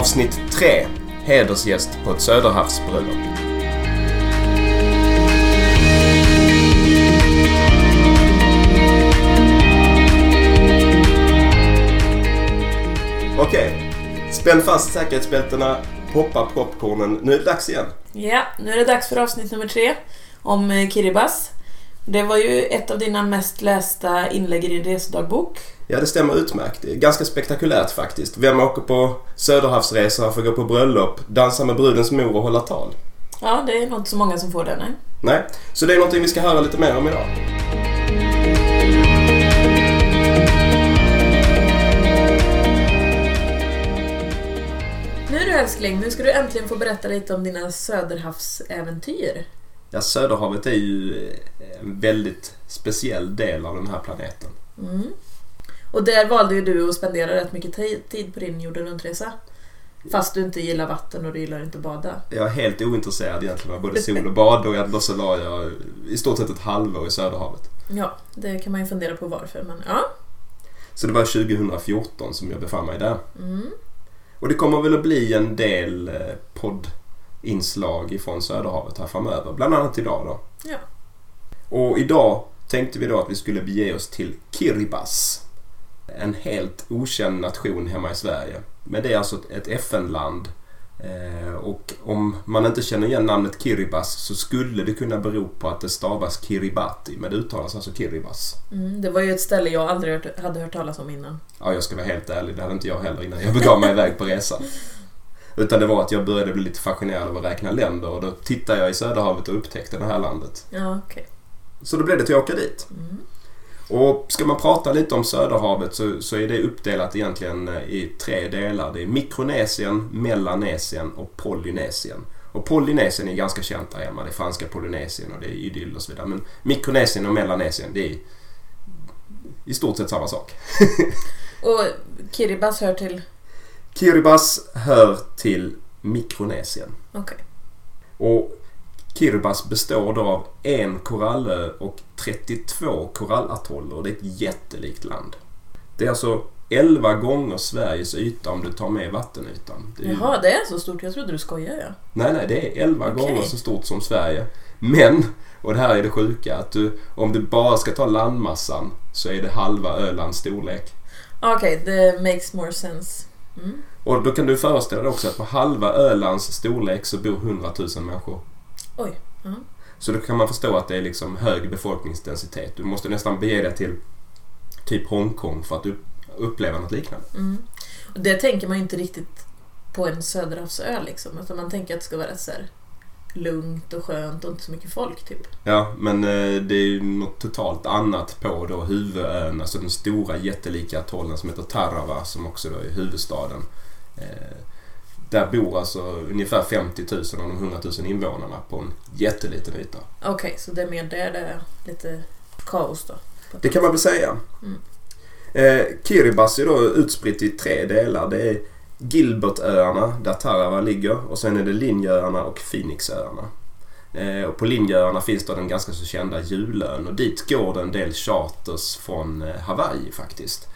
Avsnitt 3. Hedersgäst på ett Söderhavsbröllop. Okej. Spänn fast säkerhetsbältena, poppa popcornen. Nu är det dags igen. Ja, nu är det dags för avsnitt nummer tre om eh, Kiribas. Det var ju ett av dina mest lästa inlägg i din resedagbok. Ja, det stämmer utmärkt. Det är ganska spektakulärt faktiskt. Vem åker på Söderhavsresa att gå på bröllop, dansa med brudens mor och hålla tal? Ja, det är nog inte så många som får det, nej. Nej, så det är någonting vi ska höra lite mer om idag. Nu du älskling, nu ska du äntligen få berätta lite om dina Söderhavsäventyr. Ja, Söderhavet är ju en väldigt speciell del av den här planeten. Mm. Och där valde ju du att spendera rätt mycket ti- tid på din jorden runt-resa. Fast du inte gillar vatten och du gillar inte att bada. Jag är helt ointresserad egentligen av både sol och bad och ändå så la jag i stort sett ett halvår i Söderhavet. Ja, det kan man ju fundera på varför, men ja. Så det var 2014 som jag befann mig där. Mm. Och det kommer väl att bli en del eh, poddinslag ifrån Söderhavet här framöver. Bland annat idag då. Ja. Och idag tänkte vi då att vi skulle bege oss till Kiribati. En helt okänd nation hemma i Sverige. Men det är alltså ett FN-land. Eh, och om man inte känner igen namnet Kiribati så skulle det kunna bero på att det stavas Kiribati. Men det uttalas alltså Kiribati. Mm, det var ju ett ställe jag aldrig hört, hade hört talas om innan. Ja, jag ska vara helt ärlig. Det hade inte jag heller innan jag begav mig iväg på resan. Utan det var att jag började bli lite fascinerad av att räkna länder och då tittade jag i Söderhavet och upptäckte det här landet. Ja, okej. Så då blev det till att åka dit. Mm. Och ska man prata lite om Söderhavet så, så är det uppdelat egentligen eh, i tre delar. Det är Mikronesien, Melanesien och Polynesien. Och Polynesien är ganska känt där hemma. Det är franska Polynesien och det är idyll och så vidare. Men Mikronesien och Melanesien det är i stort sett samma sak. Och Kiribati hör till... Kiribati hör till Mikronesien. Okej. Och Kiribati består då av en korallö och 32 korallatoller. Det är ett jättelikt land. Det är alltså 11 gånger Sveriges yta om du tar med vattenytan. Det är Jaha, det är så stort. Jag trodde du skojade. Ja. Nej, nej, det är 11 Okej. gånger så stort som Sverige. Men, och det här är det sjuka, att du, om du bara ska ta landmassan så är det halva Ölands storlek. Okej, det makes more sense. Mm. Och då kan du föreställa dig också att på halva Ölands storlek så bor 100 000 människor. Oj. Ja. Så då kan man förstå att det är liksom hög befolkningsdensitet. Du måste nästan bege dig till typ Hongkong för att upp, uppleva något liknande. Mm. Och det tänker man ju inte riktigt på en söderhavsö liksom. Utan man tänker att det ska vara rätt så här lugnt och skönt och inte så mycket folk typ. Ja, men eh, det är ju något totalt annat på då huvudön, alltså den stora jättelika atollen som heter Tarawa som också då är huvudstaden. Eh, där bor alltså ungefär 50 000 av de 100 000 invånarna på en jätteliten yta. Okej, så det är mer där det är lite kaos då. Det kan man väl säga. Mm. Eh, Kiribati är då utspritt i tre delar. Det är Gilbertöarna där Tarawa ligger och sen är det Linjöarna och Phoenixöarna. Eh, och på Linjöarna finns då den ganska så kända Julön och dit går det en del charters från eh, Hawaii faktiskt.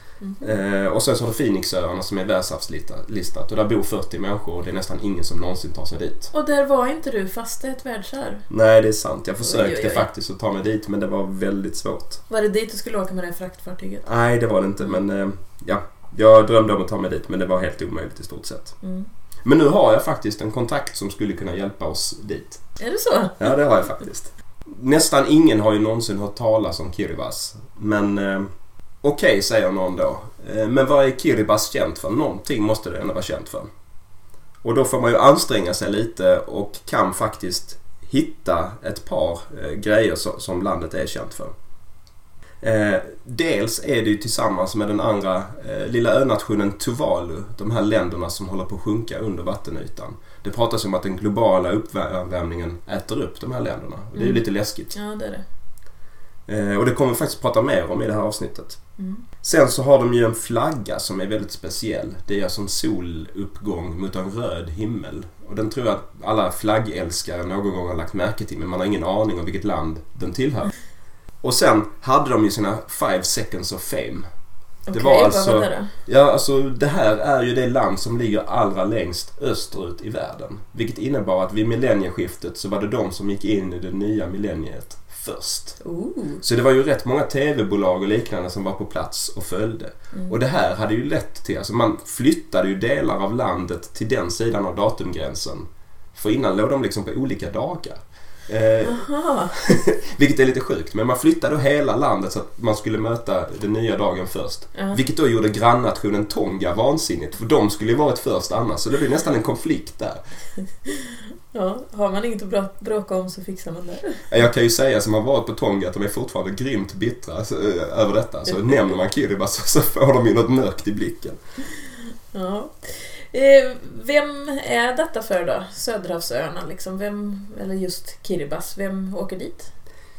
Eh, och sen så har du Phoenixöarna som är världsarvslistat och där bor 40 människor och det är nästan ingen som någonsin tar sig dit. Och där var inte du fast är ett världsarv. Nej, det är sant. Jag försökte Oj, oj, oj. faktiskt att ta mig dit men det var väldigt svårt. Var det dit du skulle åka med det fraktfartyget? Nej, det var det inte. Men eh, ja, jag drömde om att ta mig dit men det var helt omöjligt i stort sett. Mm. Men nu har jag faktiskt en kontakt som skulle kunna hjälpa oss dit. Är det så? Ja, det har jag faktiskt. Nästan ingen har ju någonsin hört talas om Kiribati. Men eh, okej, säger någon då. Eh, men vad är Kiribati känt för? Någonting måste det ändå vara känt för. Och då får man ju anstränga sig lite och kan faktiskt hitta ett par eh, grejer som landet är känt för. Eh, dels är det ju tillsammans med den andra lilla önationen Tuvalu, de här länderna som håller på att sjunka under vattenytan. Det pratas om att den globala uppvärmningen äter upp de här länderna. Och det är ju Mm. lite läskigt. Ja, det är det. Och det kommer vi faktiskt prata mer om i det här avsnittet. Mm. Sen så har de ju en flagga som är väldigt speciell. Det är som soluppgång mot en röd himmel. Och den tror jag att alla flaggälskare någon gång har lagt märke till men man har ingen aning om vilket land den tillhör. Och sen hade de ju sina Five Seconds of Fame. Okej, var vad alltså- var det då? Ja, alltså det här är ju det land som ligger allra längst österut i världen. Vilket innebar att vid millennieskiftet så var det de som gick in i det nya millenniet först. Ooh. Så det var ju rätt många tv-bolag och liknande som var på plats och följde. Mm. Och det här hade ju lett till, alltså man flyttade ju delar av landet till den sidan av datumgränsen. För innan låg de liksom på olika dagar. Eh, vilket är lite sjukt. Men man flyttade hela landet så att man skulle möta den nya dagen först. Ja. Vilket då gjorde grannationen Tonga vansinnigt. För de skulle ju varit först annars. Så det blev nästan en konflikt där. ja, har man inget att bråka om så fixar man det. Jag kan ju säga som har varit på Tonga att de är fortfarande grymt bittra så, eh, över detta. Så nämner man Kiribati så, så får de ju något mörkt i blicken. Ja. Eh, vem är detta för då? Söderhavsöarna liksom? Vem, eller just Kiribati, vem åker dit?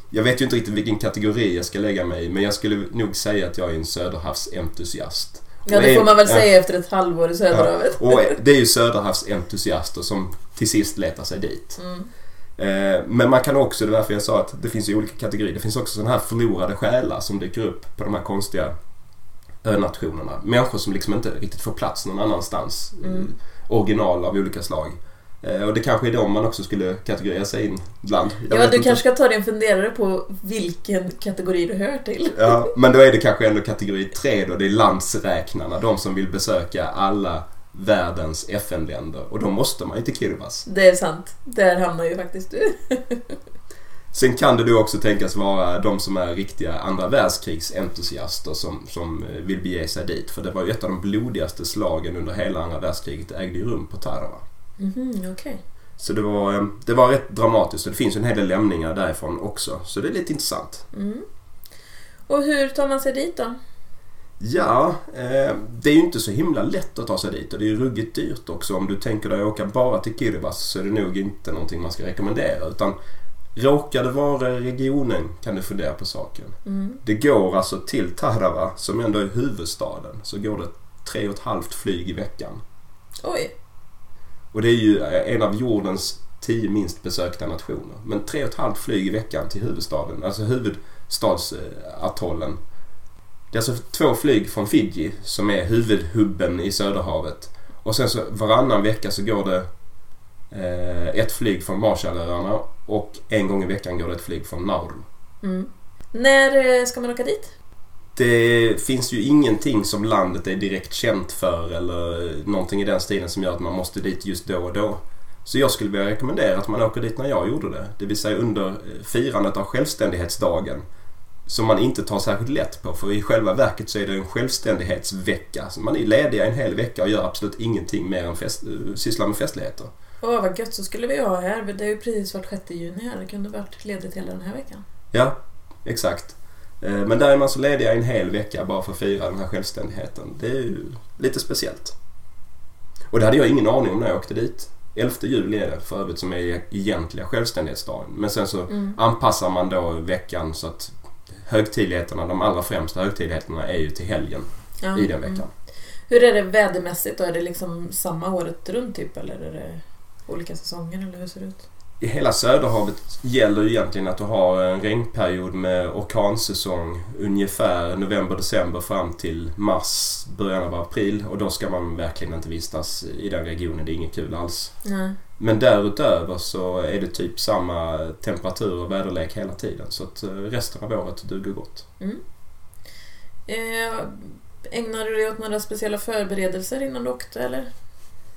Jag vet ju inte riktigt vilken kategori jag ska lägga mig i men jag skulle nog säga att jag är en söderhavsentusiast. Ja, det får man väl ja. säga efter ett halvår i Söderhavet. Och det är ju söderhavsentusiaster som till sist letar sig dit. Mm. Eh, Men man kan också, det är därför jag sa att det finns ju olika kategorier. Det finns också sådana här förlorade själar som dyker upp på de här konstiga önationerna. Människor som liksom inte riktigt får plats någon annanstans. Mm. Eh, Original av olika slag. Eh, Och det kanske är de man också skulle kategorisera sig in bland. Jag Ja, du inte. kanske ska ta dig en funderare på vilken kategori du hör till. Ja, men då är det kanske ändå kategori tre då. Det är landsräknarna. De som vill besöka alla världens FN-länder. Och då måste man ju till Kiribati. Det är sant. Där hamnar ju faktiskt du. Sen kan det då också tänkas vara de som är riktiga andra världskrigsentusiaster som, som eh, vill bege sig dit. För det var ju ett av de blodigaste slagen under hela andra världskriget. Det ägde ju rum på Tarawa. Mhm, okej. Så det var, eh, det var rätt dramatiskt och det finns en hel del lämningar därifrån också. Så det är lite intressant. Mm. Och hur tar man sig dit då? Ja, eh, det är ju inte så himla lätt att ta sig dit och det är ju ruggigt dyrt också. Om du tänker dig att åka bara till Kiribati så är det nog inte någonting man ska rekommendera. Utan råkar det vara regionen kan du fundera på saken. Mm. Det går alltså till Tarawa som ändå är huvudstaden så går det tre och ett halvt flyg i veckan. Oj. Och det är ju en av jordens tio minst besökta nationer. Men tre och ett halvt flyg i veckan till huvudstaden, alltså huvudstadsatollen. Det är alltså två flyg från Fiji som är huvudhubben i Söderhavet. Och sen så varannan vecka så går det eh, ett flyg från Marshallöarna och en gång i veckan går det ett flyg från Nauru. Mm. När eh, ska man åka dit? Det finns ju ingenting som landet är direkt känt för eller någonting i den stilen som gör att man måste dit just då och då. Så jag skulle vilja rekommendera att man åker dit när jag gjorde det. Det vill säga under eh, firandet av självständighetsdagen. Som man inte tar särskilt lätt på för i själva verket så är det en självständighetsvecka. Så man är lediga en hel vecka och gör absolut ingenting mer än fest, eh, syssla med festligheter. Åh, vad gött. Så skulle vi ha här. Det är ju precis vart 6 juni här. Det kunde varit ledigt hela den här veckan. Ja, exakt. Eh, Men där är man så lediga en hel vecka bara för att fira den här självständigheten. Det är ju lite speciellt. Och det hade jag ingen aning om när jag åkte dit. 11 juli är det för övrigt som är egentliga självständighetsdagen. Men sen så Mm. anpassar man då veckan så att högtidligheterna, de allra främsta högtidligheterna är ju till helgen Ja. i den veckan. Mm. Hur är det vädermässigt då? Är det liksom samma året runt typ eller är det olika säsonger eller hur ser det ut? I hela Söderhavet gäller ju egentligen att du har en regnperiod med orkansäsong ungefär november-december fram till mars, början av april och då ska man verkligen inte vistas i den regionen. Det är inget kul alls. Nej. Men därutöver så är det typ samma temperatur och väderlek hela tiden så att eh, resten av året duger gott. Mm. Eh, ägnar du dig åt några speciella förberedelser innan du åkte eller?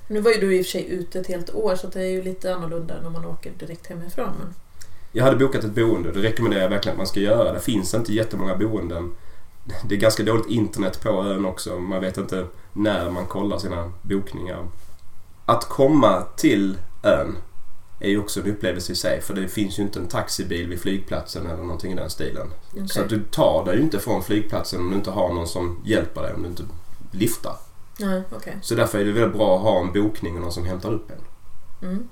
Nu var ju du i och för sig ute ett helt år så det är ju lite annorlunda när man åker direkt hemifrån. Men... Jag hade bokat ett boende. Det rekommenderar jag verkligen att man ska göra. Det finns inte jättemånga boenden. Det är ganska dåligt internet på ön också. Man vet inte när man kollar sina bokningar. Att komma till ön är ju också en upplevelse i sig. För det finns ju inte en taxibil vid flygplatsen eller någonting i den stilen. Okej. Så att du tar dig ju inte från flygplatsen om du inte har någon som hjälper dig. Om du inte liftar. Nej, okej. Så därför är det väldigt bra att ha en bokning och någon som hämtar upp en. Mm.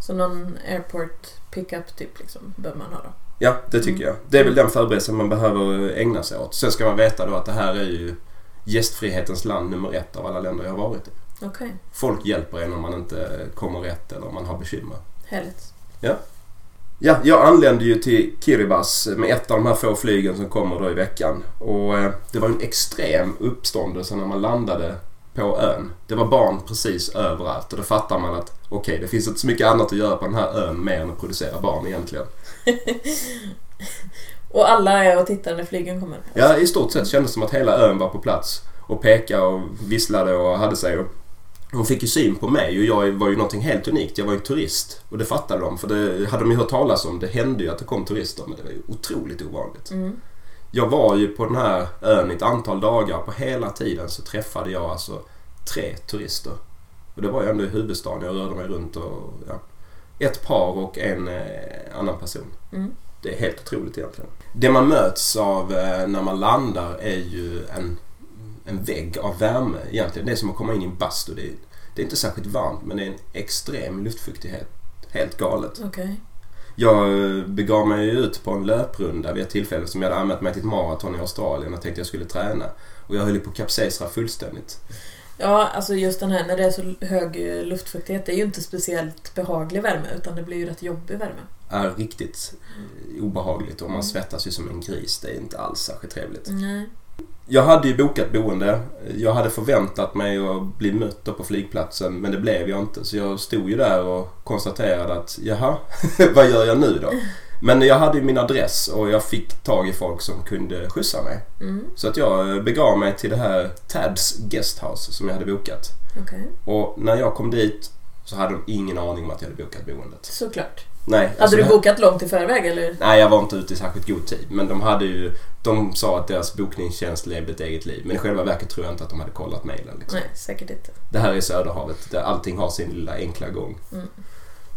Så någon airport pickup typ liksom behöver man ha då? Ja, det tycker jag. Det är väl den förberedelsen man behöver ägna sig åt. Sen ska man veta då att det här är ju gästfrihetens land nummer ett av alla länder jag har varit i. Okej, Folk hjälper en om man inte kommer rätt eller om man har bekymmer. härligt. Ja, jag anlände ju till Kiribati med ett av de här få flygen som kommer då i veckan. Och eh, det var en extrem uppståndelse när man landade på ön. Det var barn precis överallt och då fattar man att okej, det finns inte så mycket annat att göra på den här ön mer än att producera barn egentligen. Och alla är och tittar när flygen kommer? Ja, i stort sett kändes det som att hela ön var på plats och pekade och visslade och hade sig. Och hon fick ju syn på mig och jag var ju någonting helt unikt. Jag var ju turist och det fattade de för det hade de ju hört talas om. Det hände ju att det kom turister men det var ju otroligt ovanligt. Mm. Jag var ju på den här ön ett antal dagar. På hela tiden så träffade jag alltså tre turister. Och det var ju ändå i huvudstaden. Jag rörde mig runt och ja, ett par och en eh, annan person. Mm. Det är helt otroligt egentligen. Det man möts av eh, när man landar är ju en, en vägg av värme egentligen. Det är som att komma in i en bastu. Det är, det är inte särskilt varmt men det är en extrem luftfuktighet. Helt galet. Okej. Jag eh, begav mig ut på en löprunda vid ett tillfälle som jag hade anmält mig till ett maraton i Australien och tänkte jag skulle träna. Och jag höll på att kapsejsa fullständigt. Ja, alltså just den här när det är så hög eh, luftfuktighet. Det är ju inte speciellt behaglig värme utan det blir ju rätt jobbig värme. Är riktigt eh, obehagligt och man svettas ju som en gris. Det är inte alls särskilt trevligt. Nej. Jag hade ju bokat boende. Jag hade förväntat mig att bli mött på flygplatsen men det blev jag inte. Så jag stod ju där och konstaterade att jaha, vad gör jag nu då? Men jag hade ju min adress och jag fick tag i folk som kunde skjutsa mig. Mm. Så att jag begav mig till det här Tads Guesthouse som jag hade bokat. Okej. Och när jag kom dit så hade de ingen aning om att jag hade bokat boendet. Såklart. Nej, Hade alltså du bokat långt i förväg eller? Nej, jag var inte ute i särskilt god tid. Men de hade ju... De sa att deras bokningstjänst levde ett eget liv. Men i själva verket tror jag inte att de hade kollat mejlen. Liksom. Nej, säkert inte. Det här är Söderhavet där allting har sin lilla enkla gång. Mm.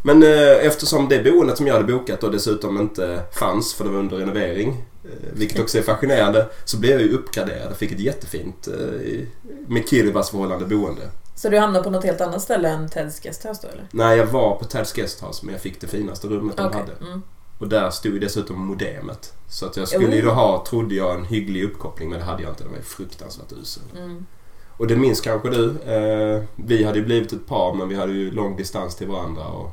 Men eh, eftersom det boendet som jag hade bokat och dessutom inte fanns för det var under renovering, eh, vilket också är fascinerande, så blev jag ju uppgraderad och fick ett jättefint eh, med Kiribas förhållande boende. Så du hamnade på något helt annat ställe än Teds Guesthouse då eller? Nej, jag var på Tads Guesthouse men jag fick det finaste rummet de Okej. hade. Mm. Och där stod ju dessutom modemet. Så att jag skulle ju då ha, trodde jag, en hygglig uppkoppling men det hade jag inte. Den var ju fruktansvärt usel. Mm. Och det minns kanske du. Eh, vi hade ju blivit ett par men vi hade ju lång distans till varandra. Och,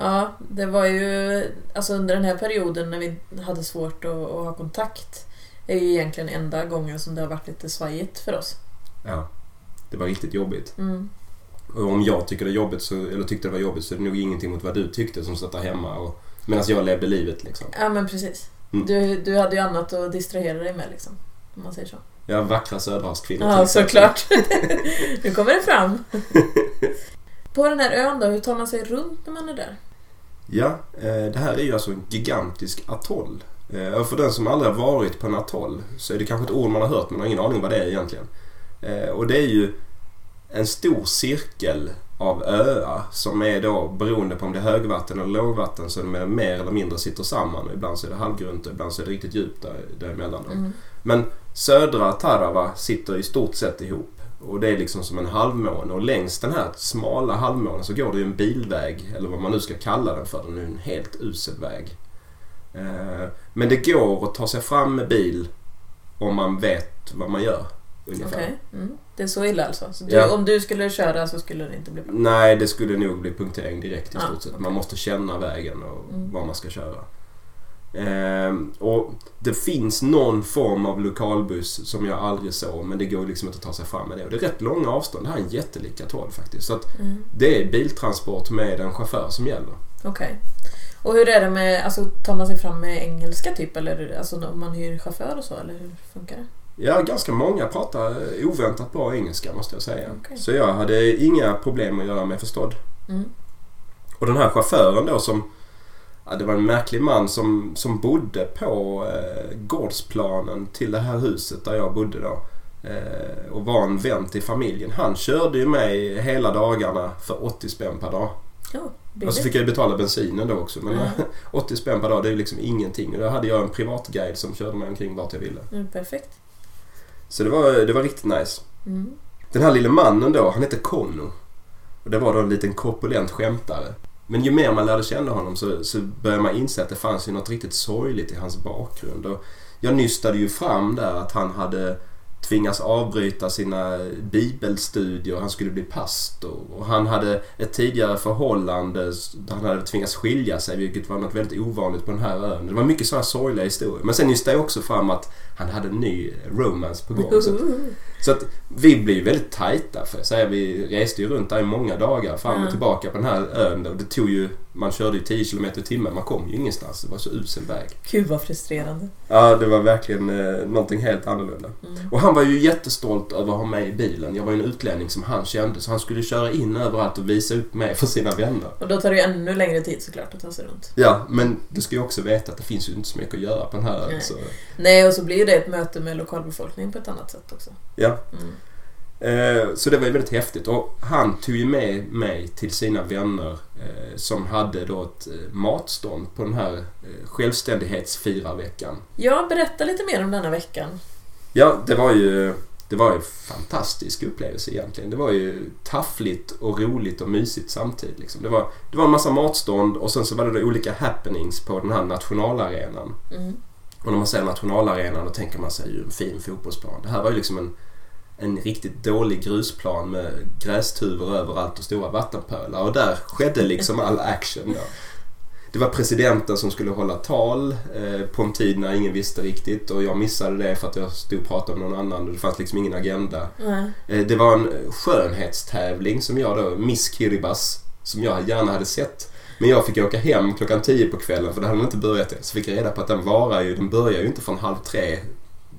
Ja, det var ju alltså under den här perioden när vi hade svårt att, att ha kontakt är ju egentligen enda gången som det har varit lite svajigt för oss. ja, det var riktigt jobbigt. Mm. Och om jag tycker det jobbigt så, eller tyckte det var jobbigt så är det nog ingenting mot vad du tyckte som satt där hemma. Och, medan jag levde livet liksom. Ja men precis. Mm. Du, du hade ju annat att distrahera dig med liksom. Om man säger så. Ja, vackra söderhavskvinnor Ja, såklart. nu kommer det fram. På den här ön då, hur tar man sig runt när man är där? Ja, eh, det här är ju alltså en gigantisk atoll. Eh, Och för den som aldrig har varit på en atoll så är det kanske ett ord man har hört men har ingen aning vad det är egentligen. Eh, Och det är ju en stor cirkel av öar som är då beroende på om det är högvatten eller lågvatten så de är mer eller mindre sitter samman. Ibland så är det halvgrunt och ibland så är det riktigt djupt där, däremellan. Då. Mm. Men södra Tarawa sitter i stort sett ihop. Och det är liksom som en halvmåne och längs den här smala halvmånen så går det ju en bilväg eller vad man nu ska kalla den för. Den är en helt usel väg. Eh, Men det går att ta sig fram med bil om man vet vad man gör. Ungefär. Okej. Mm. Det är så illa alltså? Så du, Ja. Om du skulle köra så skulle det inte bli bra? Nej, det skulle nog bli punktering direkt i Ja, stort sett. Man måste känna vägen och Mm. var man ska köra. Ehm, och det finns någon form av lokalbuss som jag aldrig såg men det går liksom inte att ta sig fram med det. Och det är rätt långa avstånd. Det här är en jättelik atoll faktiskt. Så att Mm. det är biltransport med en chaufför som gäller. Okej. Och hur är det med, alltså tar man sig fram med engelska typ eller alltså om man hyr chaufför och så eller hur funkar det? Ja, ganska många pratar oväntat bra engelska måste jag säga. Okej. Så jag hade inga problem att göra mig förstådd. Mm. Och den här chauffören då som... Ja, det var en märklig man som, som bodde på eh, gårdsplanen till det här huset där jag bodde då. Eh, och var en vän till familjen. Han körde ju mig hela dagarna för 80 spänn per dag. Ja, Och så fick jag ju betala bensinen då också. Men Ja. 80 spänn per dag det är ju liksom ingenting. Och då hade jag en privatguide som körde mig omkring vart jag ville. Mm, perfekt. Så det var, det var riktigt nice. Mm. Den här lille mannen då, han hette Conno. Och det var då en liten korpulent skämtare. Men ju mer man lärde känna honom så, så började man inse att det fanns ju något riktigt sorgligt i hans bakgrund. Och jag nystade ju fram där att han hade tvingas avbryta sina bibelstudier. Han skulle bli pastor. Och han hade ett tidigare förhållande där han hade tvingats skilja sig vilket var något väldigt ovanligt på den här ön. Det var mycket sådana sorgliga historier. Men sen nystade jag också fram att han hade en ny romance på gång. Så så att vi blev väldigt tajta för jag säga. Vi reste ju runt där i många dagar fram och tillbaka på den här ön. Och det tog ju, man körde ju 10 km i timmen. Man kom ju ingenstans. Det var så usel väg. Gud vad frustrerande. Ja, det var verkligen eh, någonting helt annorlunda. Mm. Och han var ju jättestolt över att ha mig i bilen. Jag var ju en utlänning som han kände så han skulle köra in överallt och visa upp mig för sina vänner. Och då tar det ju ännu längre tid såklart att ta sig runt. Ja, men du ska ju också veta att det finns ju inte så mycket att göra på den här ön. Nej. Så, Nej, och så blir det ett möte med lokalbefolkningen på ett annat sätt också. ja. Mm. Eh, så det var ju väldigt häftigt. Och han tog ju med mig till sina vänner eh, som hade då ett eh, matstånd på den här självständighetsfirarveckan. Ja, berätta lite mer om denna veckan. Ja, det var ju det var en fantastisk upplevelse egentligen. Det var ju taffligt och roligt och mysigt samtidigt. Liksom. Det, var, det var en massa matstånd och sen så var det då olika happenings på den här nationalarenan. Mm. Och när man säger nationalarenan då tänker man sig ju en fin fotbollsplan. Det här var ju liksom en, en riktigt dålig grusplan med grästuvor överallt och stora vattenpölar. Och där skedde liksom all action då. Det var presidenten som skulle hålla tal eh, på en tid när ingen visste riktigt och jag missade det för att jag stod och pratade med någon annan och det fanns liksom ingen agenda. Nej. Eh, det var en skönhetstävling som jag då, Miss Kiribati, som jag gärna hade sett. Men jag fick åka hem klockan 10 på kvällen för det hade inte börjat än. Så fick jag reda på att den varar ju, den börjar ju inte från halv tre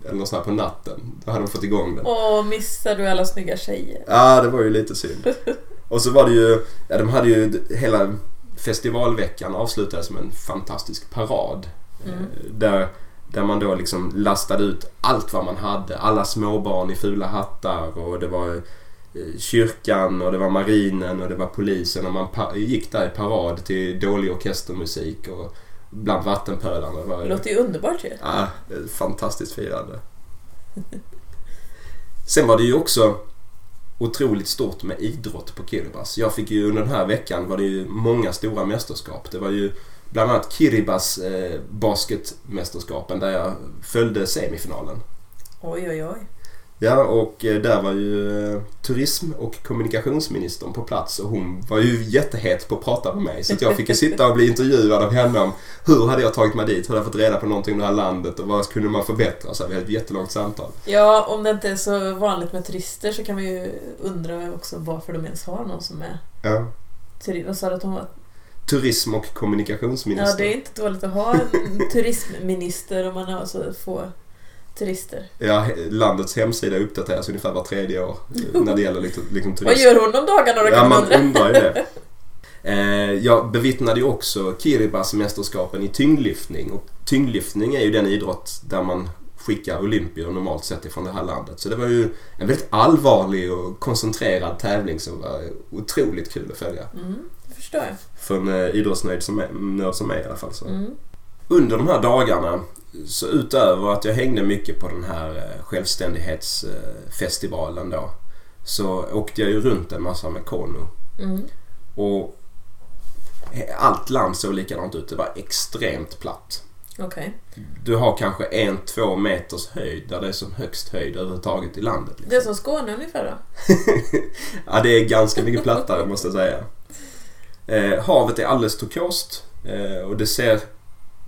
eller något sånt här på natten. Då hade de fått igång den. Åh, missar du alla snygga tjejer? Ja, det var ju lite synd. Och så var det ju, ja de hade ju hela festivalveckan avslutades med en fantastisk parad. Mm. Eh, Där, där man då liksom lastade ut allt vad man hade. Alla småbarn i fula hattar och det var eh, kyrkan och det var marinen och det var polisen och man gick där i parad till dålig orkestermusik och bland vattenpölarna. Det var Det ju- låter ju underbart ju. Ja, fantastiskt firande. Sen var det ju också otroligt stort med idrott på Kiribati. Jag fick ju under den här veckan var det ju många stora mästerskap. Det var ju bland annat Kiribas eh, basketmästerskapen där jag följde semifinalen. Oj, oj, oj. Ja, och eh, där var ju eh, turism och kommunikationsministern på plats och hon var ju jättehet på att prata med mig. Så att jag fick ju sitta och bli intervjuad av henne om hur hade jag tagit mig dit? Hur hade jag fått reda på någonting om det här landet och vad kunde man förbättra? Så vi hade ett jättelångt samtal. Ja, om det inte är så vanligt med turister så kan vi ju undra också varför de ens har någon som är Ja. turi- Vad sa du att hon var? Turism och kommunikationsminister. Ja, det är inte dåligt att ha en turismminister om man har så få turister. Ja, landets hemsida uppdateras ungefär var tredje år när det gäller liksom, liksom turism. Vad gör hon om dagarna då Ja, man man undra? undrar ju det. Eh, jag bevittnade ju också Kiribas mästerskapen i tyngdlyftning. Och tyngdlyftning är ju den idrott där man skickar olympier normalt sett ifrån det här landet. Så det var ju en väldigt allvarlig och koncentrerad tävling som var otroligt kul att följa. Mm, det förstår jag. För en eh, idrottsnörd som, är, nörd som mig i alla fall. Så. Mm. Under de här dagarna, så utöver att jag hängde mycket på den här eh, självständighetsfestivalen då, så åkte jag ju runt en massa med Kono. Mm. Och allt land såg likadant ut. Det var extremt platt. Okej. Du har kanske en, två meters höjd där det är som högst höjd överhuvudtaget i landet. Det är Liksom. som Skåne ungefär då? ja, det är ganska mycket plattare måste jag säga. Eh, havet är alldeles turkost eh, och det ser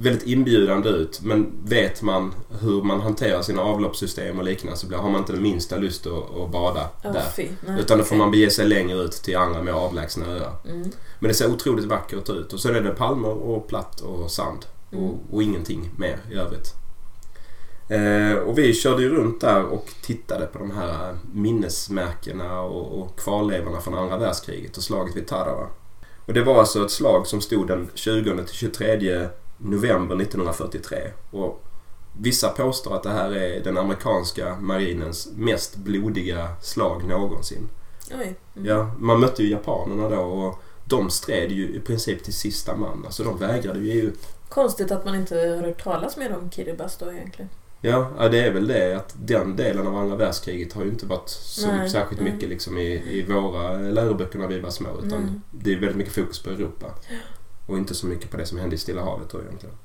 väldigt inbjudande ut. Men vet man hur man hanterar sina avloppssystem och liknande så har man inte den minsta lust att, att bada Oh, där. fy. Nej, Utan då får man bege sig längre ut till andra mer avlägsna öar. Mm. Men det ser otroligt vackert ut. Och så är det palmer och platt och sand. Mm. Och, och ingenting mer i övrigt. Eh, och vi körde ju runt där och tittade på de här minnesmärkena och, och kvarlevorna från andra världskriget och slaget vid Tarawa. Och det var alltså ett slag som stod den 20-23 november 1943. Och vissa påstår att det här är den amerikanska marinens mest blodiga slag någonsin. Oj. Mm. Ja, man mötte ju japanerna då och de stred ju i princip till sista man. Alltså de vägrade ju upp. Konstigt att man inte har hört talas mer om Kiribati då egentligen. Ja, det är väl det att den delen av andra världskriget har ju inte varit så Nej, särskilt mycket liksom i, i våra läroböcker när vi var små. Utan Mm. det är väldigt mycket fokus på Europa. Och inte så mycket på det som hände i Stilla havet då egentligen.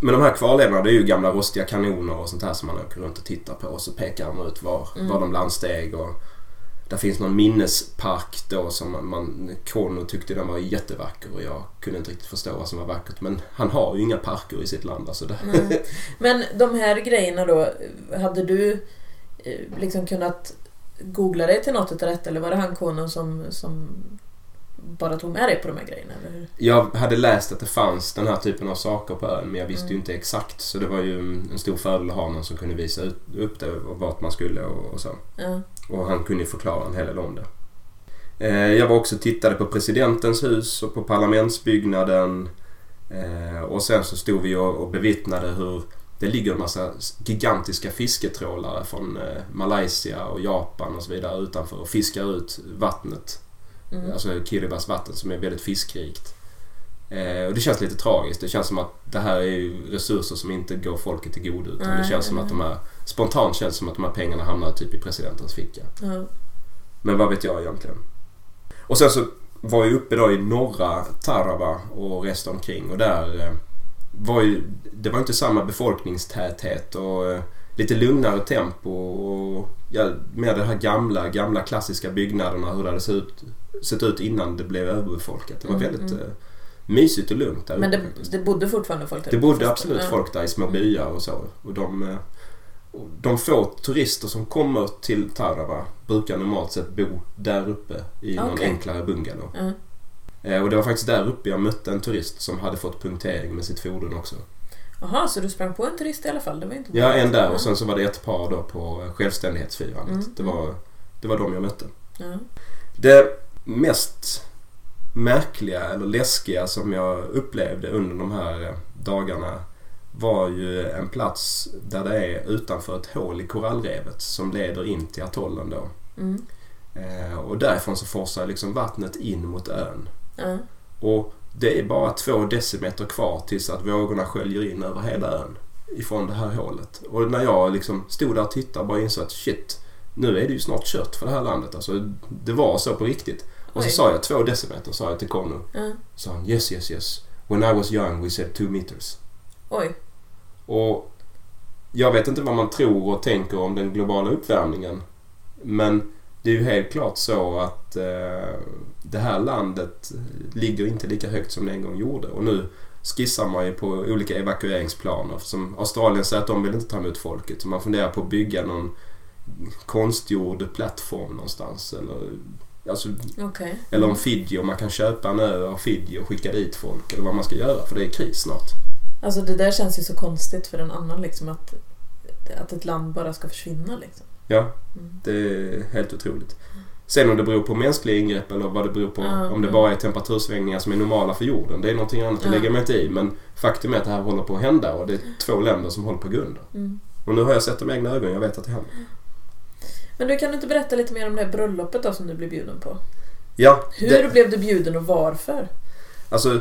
Men de här kvarlevorna det är ju gamla rostiga kanoner och sånt här som man åker runt och tittar på och så pekar de ut var, Mm. var de landsteg och där finns någon minnespark då som man, man Kono tyckte den var jättevacker och jag kunde inte riktigt förstå vad som var vackert men han har ju inga parker i sitt land alltså. Mm. Men de här grejerna då, hade du eh, liksom kunnat googla dig till något detta eller var det han konen som, som bara tog med dig på de här grejerna? Eller hur? Jag hade läst att det fanns den här typen av saker på ön men jag visste ju Mm. inte exakt så det var ju en stor fördel att ha någon som kunde visa ut, upp det och vart man skulle och, och så. Ja. Och han kunde ju förklara en hel del om det. Eh, Jag var också tittade på presidentens hus och på parlamentsbyggnaden. Eh, Och sen så stod vi och och bevittnade hur det ligger en massa gigantiska fisketrålare från eh, Malaysia och Japan och så vidare utanför och fiskar ut vattnet. Mm. Alltså Kiribati vatten som är väldigt fiskrikt. Eh, och det känns lite tragiskt. Det känns som att det här är resurser som inte går folket till godo. Utan det Nej, känns som att de här, spontant känns det som att de här pengarna hamnar typ i presidentens ficka. Ja. Men vad vet jag egentligen? Och sen så var jag uppe då i norra Tarawa och reste omkring och där eh, var ju, det var inte samma befolkningstäthet och eh, lite lugnare tempo och ja, mer de här gamla, gamla klassiska byggnaderna hur det hade sett ut, sett ut innan det blev överbefolkat. Det var Mm, väldigt mm. eh, mysigt och lugnt där Men det, det bodde fortfarande folk där Det bodde absolut Ja. folk där i små byar och så. Och de, eh, de få turister som kommer till Tarawa brukar normalt sett bo där uppe i någon Okej. enklare bungalow. Eh, Och det var faktiskt där uppe jag mötte en turist som hade fått punktering med sitt fordon också. Jaha, så du sprang på en turist i alla fall? Det var inte Ja, en där och sen så var det ett par då på självständighetsfirandet. Mm, Det, var, det var de jag mötte. Ja. Det mest märkliga eller läskiga som jag upplevde under de här dagarna var ju en plats där det är utanför ett hål i korallrevet som leder in till atollen då. Mm. Eh, och därifrån så forsar liksom vattnet in mot ön. Och det är bara två decimeter kvar tills att vågorna sköljer in över hela ön ifrån det här hålet. Och när jag liksom stod där och tittade bara insåg att shit, nu är det ju snart kört för det här landet. Alltså, det var så på riktigt. Och så Oj. sa jag två decimeter sa jag till Konno. Ja. sa han yes, yes, yes. When I was young we said two meters. Oj. Och jag vet inte vad man tror och tänker om den globala uppvärmningen. Men det är ju helt klart så att eh, det här landet ligger inte lika högt som det en gång gjorde. Och nu skissar man ju på olika evakueringsplaner. Som Australien säger att de vill inte ta emot folket. Så man funderar på att bygga någon konstgjord plattform någonstans. Eller, alltså, Okej. eller om Fiji, om man kan köpa en ö av Fiji och skicka dit folk. Eller vad man ska göra för det är kris snart. Alltså det där känns ju så konstigt för en annan liksom att, att ett land bara ska försvinna liksom. Ja, Mm. det är helt otroligt. Sen om det beror på mänskliga ingrepp eller vad det beror på. Ja, om det mm. bara är temperatursvängningar som är normala för jorden. Det är någonting annat, det lägger jag mig inte i. Men faktum är att det här håller på att hända och det är två länder som håller på att gå under. Mm. Och nu har jag sett det med egna ögon, jag vet att det händer. Men du kan du inte berätta lite mer om det här bröllopet då som du blev bjuden på? Ja, Hur det, blev du bjuden och varför? alltså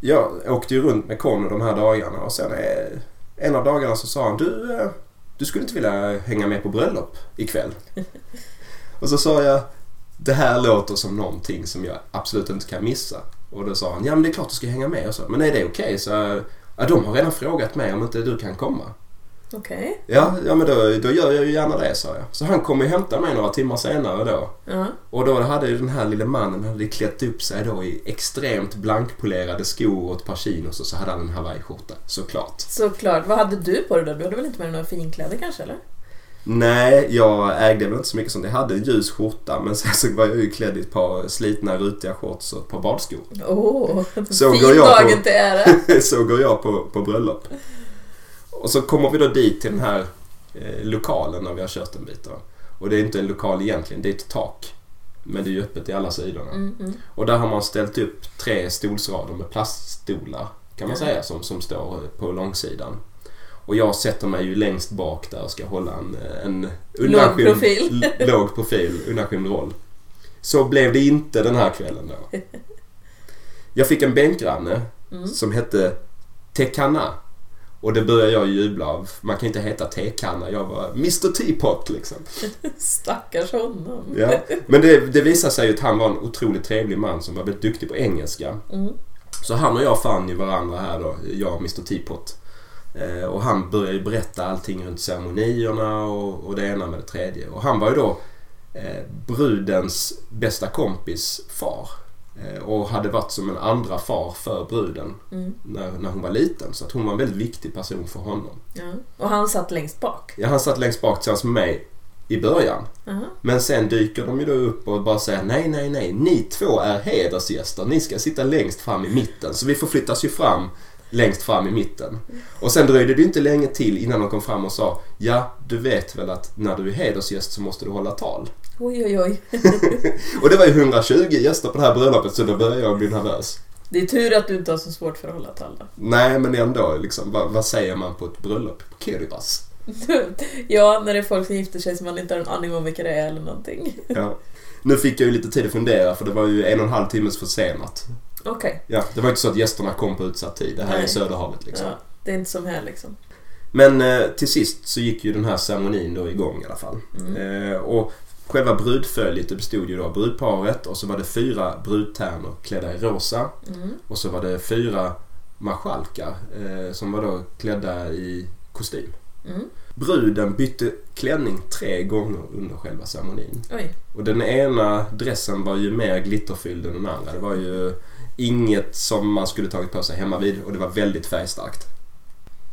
jag åkte ju runt med Conny de här dagarna och sen eh, en av dagarna så sa han du, eh, du skulle inte vilja hänga med på bröllop ikväll? och så sa jag det här låter som någonting som jag absolut inte kan missa. Och då sa han ja men det är klart du ska hänga med och så. Men är det okej? Så ja, de har redan frågat mig om inte du kan komma. Okej. Ja, ja men då, då gör jag ju gärna det sa jag. Så han kom och hämtade mig några timmar senare då. Ja. Och då hade ju den här lille mannen hade klätt upp sig då i extremt blankpolerade skor och ett par chinos och så hade han en hawaiiskjorta såklart. Såklart. Vad hade du på dig då? Du hade väl inte med dig några finkläder kanske eller? Nej, jag ägde väl inte så mycket som det. Jag hade en ljus skjorta men sen så var jag ju klädd i ett par slitna rutiga shorts och ett par badskor. Åh, Så fin går jag på- dagen till ära. så går jag på, på bröllop. Och så kommer vi då dit till den här eh, lokalen när vi har kört en bit. Då. Och det är inte en lokal egentligen, det är ett tak. Men det är ju öppet i alla sidorna. Mm, mm. Och där har man ställt upp tre stolsrader med plaststolar kan man säga som, som står på långsidan. Och jag sätter mig ju längst bak där och ska hålla en, en undanskymd- profil. l- låg profil, undanskymd roll. Så blev det inte den här kvällen då. Jag fick en bänkgranne Mm. som hette Tekana. Och det började jag jubla av. Man kan inte heta tekanna. Jag var Mr Teapot liksom. Stackars honom. Ja. Men det, det visade sig ju att han var en otroligt trevlig man som var väldigt duktig på engelska. Mm. Så han och jag fann ju varandra här då, jag och Mr Teapot. Eh, och han började ju berätta allting runt ceremonierna och, och det ena med det tredje. Och han var ju då eh, brudens bästa kompis far. Eh, och hade varit som en andra far för bruden Mm. när, när hon var liten. Så att hon var en väldigt viktig person för honom. Ja. Och han satt längst bak. Ja, han satt längst bak tillsammans med mig i början. Aha. Men sen dyker de ju då upp och bara säger nej, nej, nej. Ni två är hedersgäster. Ni ska sitta längst fram i mitten. Så vi får flyttas ju fram längst fram i mitten. Och sen dröjde det inte länge till innan de kom fram och sa ja, du vet väl att när du är hedersgäst så måste du hålla tal. Oj, oj, oj. Och det var ju 120 gäster på det här bröllopet så då började jag bli nervös. Det är tur att du inte har så svårt för att hålla tal då. Nej, men ändå liksom. Vad, vad säger man på ett bröllop på Kiribati? Ja, när det är folk som gifter sig som man inte har en aning om vilka det är eller någonting. Ja. Nu fick jag ju lite tid att fundera för det var ju en och en halv timmes försenat. Okej. Ja, det var inte så att gästerna kom på utsatt tid. Det här är Nej. Söderhavet liksom. Ja, det är inte som här liksom. Men eh, till sist så gick ju den här ceremonin då igång i alla fall. Mm. Eh, och själva brudföljet bestod ju då av brudparet och så var det fyra brudtärnor klädda i rosa. Mm. Och så var det fyra marskalkar eh, som var då klädda i kostym. Mm. Bruden bytte klänning tre gånger under själva ceremonin. Oj. Och den ena dressen var ju mer glitterfylld än den andra. Det var ju inget som man skulle tagit på sig hemma vid och det var väldigt färgstarkt.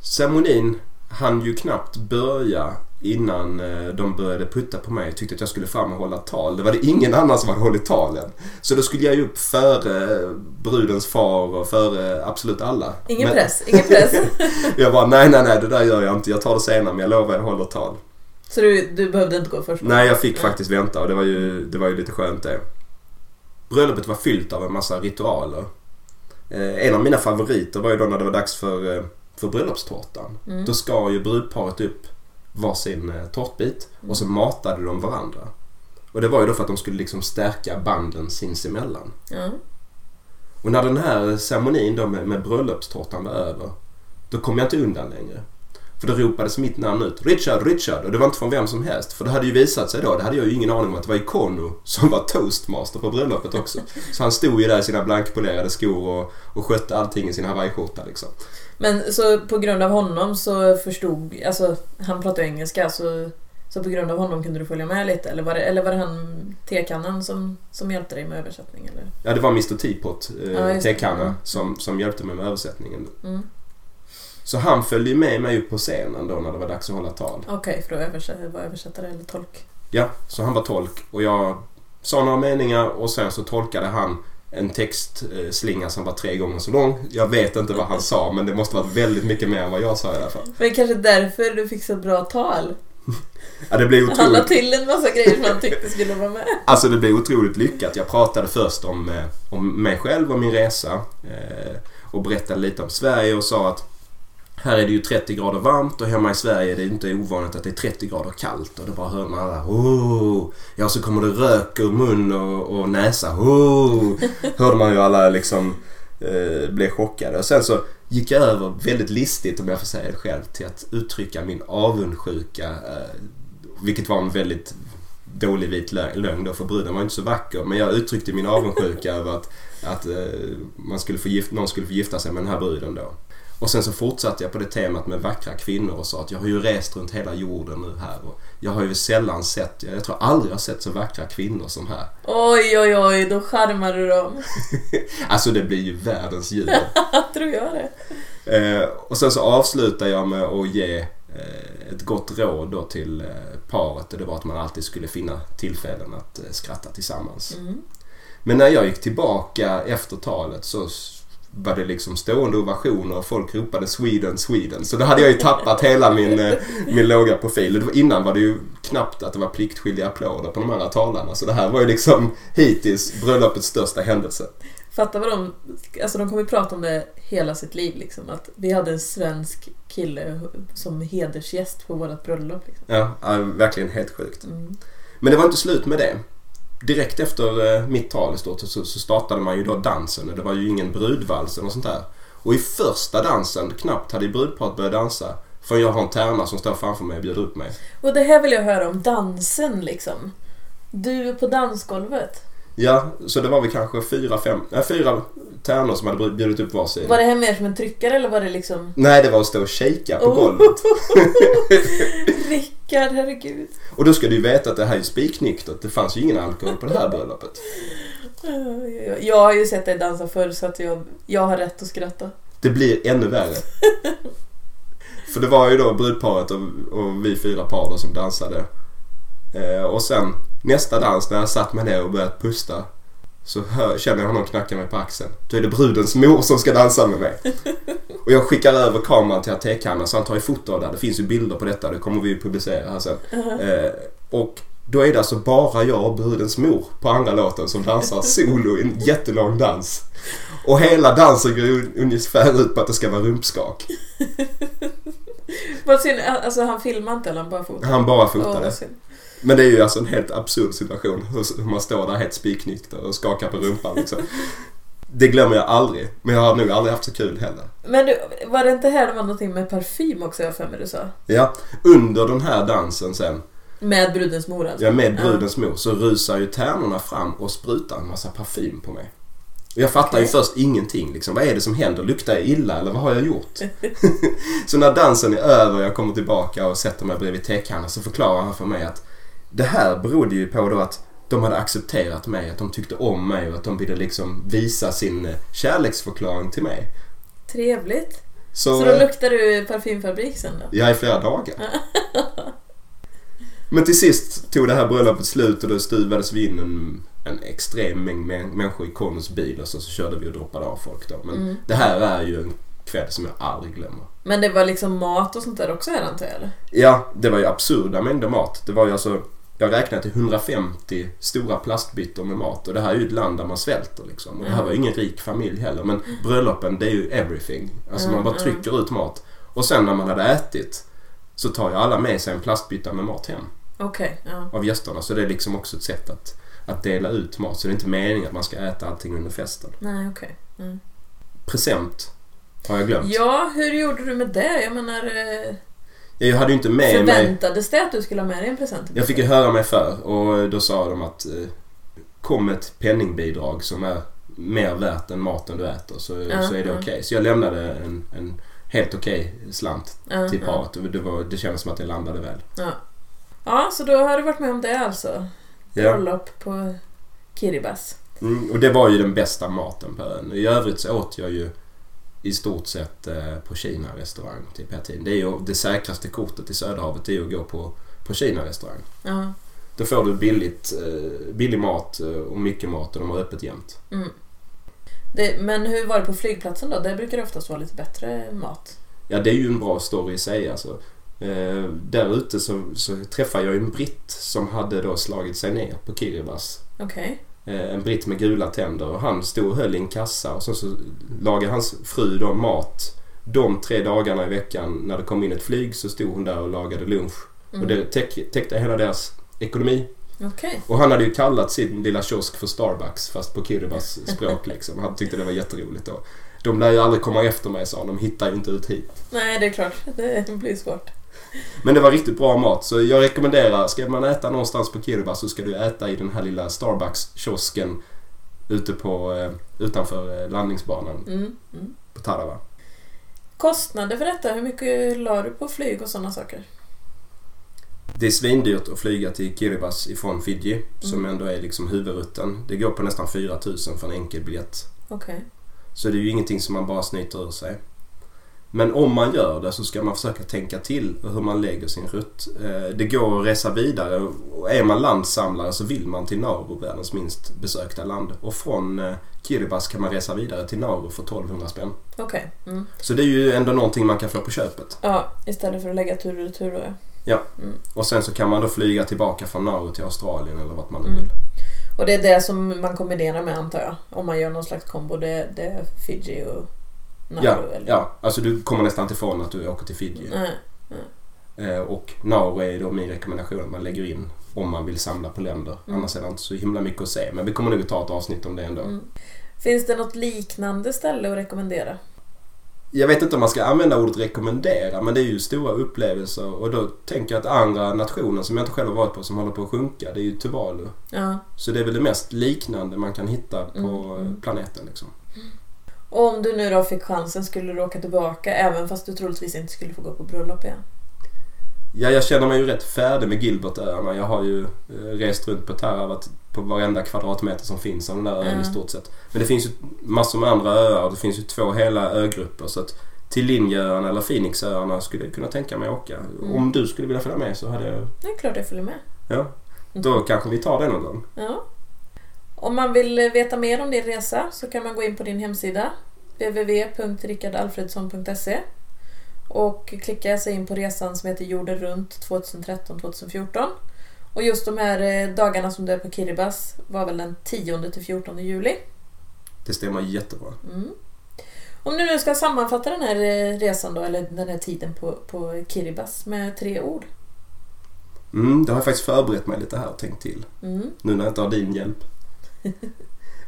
Ceremonin hann ju knappt börja innan eh, de började putta på mig tyckte att jag skulle fram och hålla tal. Det var det ingen annan som hade hållit talen. Så då skulle jag ju upp före brudens far och före absolut alla. Ingen Men- press, ingen press. Jag bara, nej, nej, nej, det där gör jag inte. Jag tar det senare, men jag lovar, jag håller tal. Så du, du behövde inte gå först? Nej, jag fick Nej. faktiskt vänta och det var ju, det var ju lite skönt det. Bröllopet var fyllt av en massa ritualer. Eh, en av mina favoriter var ju då när det var dags för, eh, för bröllopstårtan. Mm. Då skar ju brudparet upp varsin eh, tårtbit och så matade de varandra. Och det var ju då för att de skulle liksom stärka banden sinsemellan. Ja. Och när den här ceremonin då med, med bröllopstårtan var över, då kom jag inte undan längre. För då ropades mitt namn ut. Richard, Richard. Och det var inte från vem som helst. För det hade ju visat sig då, det hade jag ju ingen aning om, att det var Ikono som var toastmaster på bröllopet också. Så han stod ju där i sina blankpolerade skor och, och skötte allting i sin hawaiiskjorta liksom. Men så på grund av honom så förstod, alltså han pratar ju engelska så, så på grund av honom kunde du följa med lite? Eller var det, eller var det han tekannan som, som hjälpte dig med översättning? Eller? Ja, det var Mr Teapot, Ja, eh, det. tekanna, Mm. som, som hjälpte mig med översättningen. Mm. Så han följde med mig upp på scenen då när det var dags att hålla tal. Okej, för att översätta, vara översättare eller tolk. Ja, så han var tolk och jag sa några meningar och sen så tolkade han en textslinga som var tre gånger så lång. Jag vet inte vad han sa men det måste varit väldigt mycket mer än vad jag sa i alla fall. Men kanske därför du fick så bra tal. Ja, det blev Han la otroligt, till en massa grejer som han tyckte skulle vara med. alltså det blev otroligt lyckat. Jag pratade först om, eh, om mig själv och min resa eh, och berättade lite om Sverige och sa att här är det ju 30 grader varmt och hemma i Sverige är det inte ovanligt att det är 30 grader kallt. Och då bara hör man alla oh, Ja, så kommer det rök ur mun och, och näsa. Oh, hörde man ju alla liksom eh, blev chockade. Och sen så gick jag över väldigt listigt, om jag får säga det själv, till att uttrycka min avundsjuka. Eh, vilket var en väldigt dålig vit lö- lögn då, för bruden var inte så vacker. Men jag uttryckte min avundsjuka över att, att eh, man skulle få gift, någon skulle få gifta sig med den här bruden då. Och sen så fortsatte jag på det temat med vackra kvinnor och sa att jag har ju rest runt hela jorden nu här och jag har ju sällan sett, jag tror aldrig jag har sett så vackra kvinnor som här. Oj, oj, oj, då charmar du dem. Alltså det blir ju världens ljud. Tror jag det. Eh, och sen så avslutar jag med att ge eh, ett gott råd då till eh, paret och det var att man alltid skulle finna tillfällen att skratta tillsammans. Mm. Men när jag gick tillbaka efter talet så var det liksom stående ovationer och folk ropade Sweden, Sweden. Så då hade jag ju tappat hela min, eh, min låga profil. Innan var det ju knappt att det var pliktskyldiga applåder på de andra talarna. Så det här var ju liksom hittills bröllopets största händelse. Fatta vad de... Alltså de kommer ju prata om det hela sitt liv liksom. Att vi hade en svensk kille som hedersgäst på vårt bröllop. Liksom. Ja, ja, verkligen helt sjukt. Mm. Men det var inte slut med det. Direkt efter eh, mitt tal i stort så, så startade man ju då dansen och det var ju ingen brudvals eller sånt där. Och i första dansen, knappt hade brudparet börjat dansa förrän jag har en tärna som står framför mig och bjuder upp mig. Och det här vill jag höra om, dansen liksom. Du på dansgolvet. Ja, så det var vi kanske fyra, fem, nej, fyra tärnor som hade bjudit upp varsin. Var det här mer som en tryckare eller var det liksom... Nej, det var att stå och shakea på Oh. golvet. Rickard, herregud. Och då ska du ju veta att det här är spiknyktert. Det fanns ju ingen alkohol på det här bröllopet. Jag har ju sett dig dansa förr så att jag, jag har rätt att skratta. Det blir ännu värre. För det var ju då brudparet och, och vi fyra par då som dansade. Eh, och sen nästa dans när jag satt mig ner och började pusta så hör, känner jag honom knacka mig på axeln. Då är det brudens mor som ska dansa med mig. Och jag skickar över kameran till Atekanna så han tar ju foto av det. Det finns ju bilder på detta. Det kommer vi ju publicera här sen. Eh, och då är det alltså bara jag och brudens mor på andra låten som dansar solo i en jättelång dans. Och hela dansen går ungefär ut på att det ska vara rumpskak. Vad synd, alltså han filmar inte eller han bara fotar? Han bara fotade. synd. Men det är ju alltså en helt absurd situation. Hur man står där helt spiknykter och skakar på rumpan liksom. Det glömmer jag aldrig. Men jag har nog aldrig haft så kul heller. Men du, var det inte här det var någonting med parfym också jag för mig du sa? Ja, under den här dansen sen, Med brudens mor alltså? ja, med brudens mor, så rusar ju tärnorna fram och sprutar en massa parfym på mig. Jag fattar ju Okej. först ingenting. Liksom. Vad är det som händer? Luktar jag illa eller vad har jag gjort? så när dansen är över och jag kommer tillbaka och sätter mig bredvid tekannan så förklarar han för mig att det här berodde ju på då att de hade accepterat mig, att de tyckte om mig och att de ville liksom visa sin eh, kärleksförklaring till mig. Trevligt. Så, Så då eh, luktar du parfymfabrik sen då? Ja, i flera dagar. Men till sist tog det här bröllopet slut och då stuvades vi in en, en extrem mängd män- människor i Connors bil och så, så körde vi och droppade av folk då. Men Mm. det här är ju en kväll som jag aldrig glömmer. Men det var liksom mat och sånt där också här antar jag? Ja, det var ju absurda mängder mat. Det var ju alltså, jag räknade till 150 stora plastbyttor med mat och det här är ju ett land där man svälter liksom. Och det här var ingen rik familj heller men bröllopen det är ju everything. Alltså man Mm, bara mm. trycker ut mat. Och sen när man hade ätit så tar ju alla med sig en plastbytta med mat hem Okej, ja. av gästerna. Så det är liksom också ett sätt att, att dela ut mat. Så det är inte meningen att man ska äta allting under festen. Nej, okej. Mm. Present har jag glömt. Ja, hur gjorde du med det? Jag menar, eh, Jag hade ju inte med mig... förväntades det att du skulle ha med dig en present? Jag fick ju höra mig för och då sa de att eh, kom ett penningbidrag som är mer värt än maten du äter så, Ja, så är det ja. okej. Så jag lämnade en, en helt okej slant Ja, till ja. paret och det, var, det kändes som att det landade väl. Ja. ja, så då har du varit med om det alltså? Ja. Bröllop på Kiribati. Mm, och det var ju den bästa maten på ön. I övrigt så åt jag ju i stort sett eh, på Kina restaurang till Petin. Det är ju det säkraste kortet i Söderhavet det är ju att gå på, på Kina restaurang. Ja. Då får du billigt, eh, billig mat eh, och mycket mat och de har öppet jämt. Mm. Det, men hur var det på flygplatsen då? Där brukar det oftast vara lite bättre mat. Ja, det är ju en bra story i sig alltså. Eh, där ute så, så träffade jag en britt som hade då slagit sig ner på Kiribati. Okej. Eh, en britt med gula tänder och han stod och höll i en kassa och så, så lagade hans fru då mat. De tre dagarna i veckan när det kom in ett flyg så stod hon där och lagade lunch. Mm. Och det täck, täckte hela deras ekonomi. Okej. Och han hade ju kallat sin lilla kiosk för Starbucks fast på Kiribas språk liksom. Han tyckte det var jätteroligt då. De lär ju aldrig komma efter mig sa han. De hittar ju inte ut hit. Nej, det är klart. Det blir svårt. Men det var riktigt bra mat så jag rekommenderar, ska man äta någonstans på Kiribati så ska du äta i den här lilla Starbucks-kiosken ute på, eh, utanför eh, landningsbanan Mm. Mm. på Tarawa. Kostnader för detta? Hur mycket la du på flyg och sådana saker? Det är svindyrt att flyga till Kiribati ifrån Fiji som Mm. ändå är liksom huvudrutten. Det går på nästan 4000 för en enkel biljett. Okej. Så det är ju ingenting som man bara snyter ur sig. Men om man gör det så ska man försöka tänka till hur man lägger sin rutt. Eh, Det går att resa vidare och är man landsamlare så vill man till Nauru, världens minst besökta land. Och från eh, Kiribati kan man resa vidare till Nauru för 1200 spänn. Okej. Mm. Så det är ju ändå någonting man kan få på köpet. Ja, istället för att lägga tur och retur då ja. Ja. Mm. Och sen så kan man då flyga tillbaka från Nauru till Australien eller vart man nu Mm. vill. Och det är det som man kombinerar med antar jag? Om man gör någon slags kombo. Det, det är Fiji och Nauru Ja, eller? ja, alltså du kommer nästan inte ifrån att du åker till Fiji. Nej. Eh, Och Nauru är då min rekommendation att man lägger in om man vill samla på länder. Mm. Annars är det inte så himla mycket att se. Men vi kommer nog ta ett avsnitt om det ändå. Mm. Finns det något liknande ställe att rekommendera? jag vet inte om man ska använda ordet rekommendera men det är ju stora upplevelser och då tänker jag att andra nationer som jag inte själv har varit på som håller på att sjunka det är ju Tuvalu. Ja. Så det är väl det mest liknande man kan hitta på Mm, mm. planeten liksom. Och om du nu då fick chansen, skulle du åka tillbaka även fast du troligtvis inte skulle få gå på bröllop igen? Ja, jag känner mig ju rätt färdig med Gilbertöarna. Jag har ju eh, rest runt på Terra, varit på varenda kvadratmeter som finns av den där ön Mm. i stort sett. Men det finns ju massor med andra öar. Det finns ju två hela ögrupper. Så att till Linjöarna eller Phoenixöarna skulle jag kunna tänka mig åka. Mm. Om du skulle vilja följa med så hade jag... Det är klart jag följer med. Ja, då kanske vi tar det någon gång. Ja. Om man vill veta mer om din resa så kan man gå in på din hemsida www.rickardalfredsson.se och klicka sig in på resan som heter Jorden runt 2013-2014. Och just de här eh, dagarna som du är på Kiribati var väl den 10 till 14 juli. Det stämmer jättebra. Mm. Om du nu ska sammanfatta den här eh, resan då, eller den här tiden på, på Kiribati med tre ord. Mm, det har jag faktiskt förberett mig lite här och tänkt till. Mm. Nu när jag inte har din hjälp.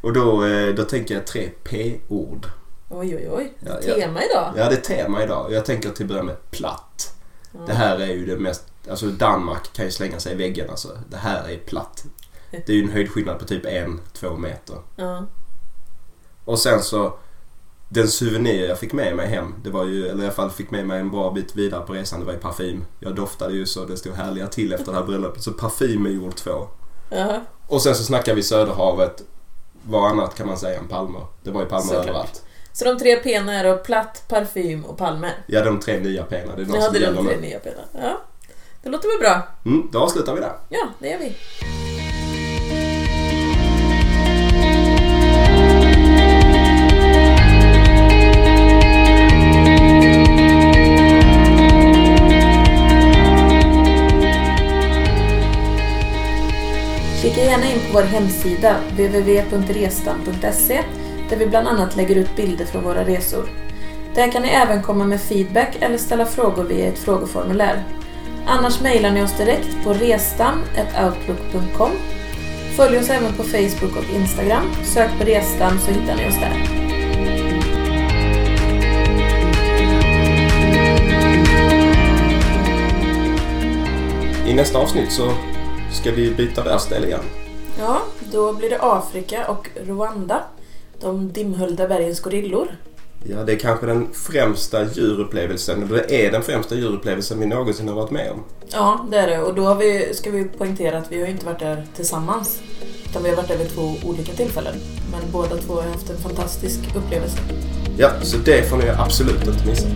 Och då, eh, då tänker jag tre P-ord. Oj, oj, oj. Ja, ja. Tema idag. Ja, det är tema idag. Jag tänker till att börja med platt. Ja. Det här är ju det mest... Alltså Danmark kan ju slänga sig i väggen alltså. Det här är platt. Det är ju en höjdskillnad på typ en, två meter. Ja. Och sen så... Den souvenir jag fick med mig hem, det var ju, eller i alla fall fick med mig en bra bit vidare på resan, det var ju parfym. Jag doftade ju så det stod härliga till efter det här bröllopet. Så parfym är gjord två. Ja. Och sen så snackar vi Söderhavet. Vad annat kan man säga än palmer? Det var ju palmer Såklart. överallt. Så de tre P'na är då platt, parfym och palmer. Ja, de tre nya pena. Det är de Ja, som det gäller de tre nu. nya. Ja. Det låter väl bra? Mm, då avslutar vi där. Ja, det gör vi. Kika gärna in på vår hemsida www.restam.se där vi bland annat lägger ut bilder från våra resor. Där kan ni även komma med feedback eller ställa frågor via ett frågeformulär. Annars mejlar ni oss direkt på restam.outlook.com. Följ oss även på Facebook och Instagram. Sök på Restam så hittar ni oss där. I nästa avsnitt så ska vi byta världsdel igen. Ja, då blir det Afrika och Rwanda. De dimhöljda bergens gorillor. Ja, det är kanske den främsta djurupplevelsen, eller det är den främsta djurupplevelsen vi någonsin har varit med om. Ja, det är det. Och då har vi, ska vi poängtera att vi har inte varit där tillsammans. Utan vi har varit där vid två olika tillfällen. Men båda två har haft en fantastisk upplevelse. Ja, så det får ni absolut inte missa.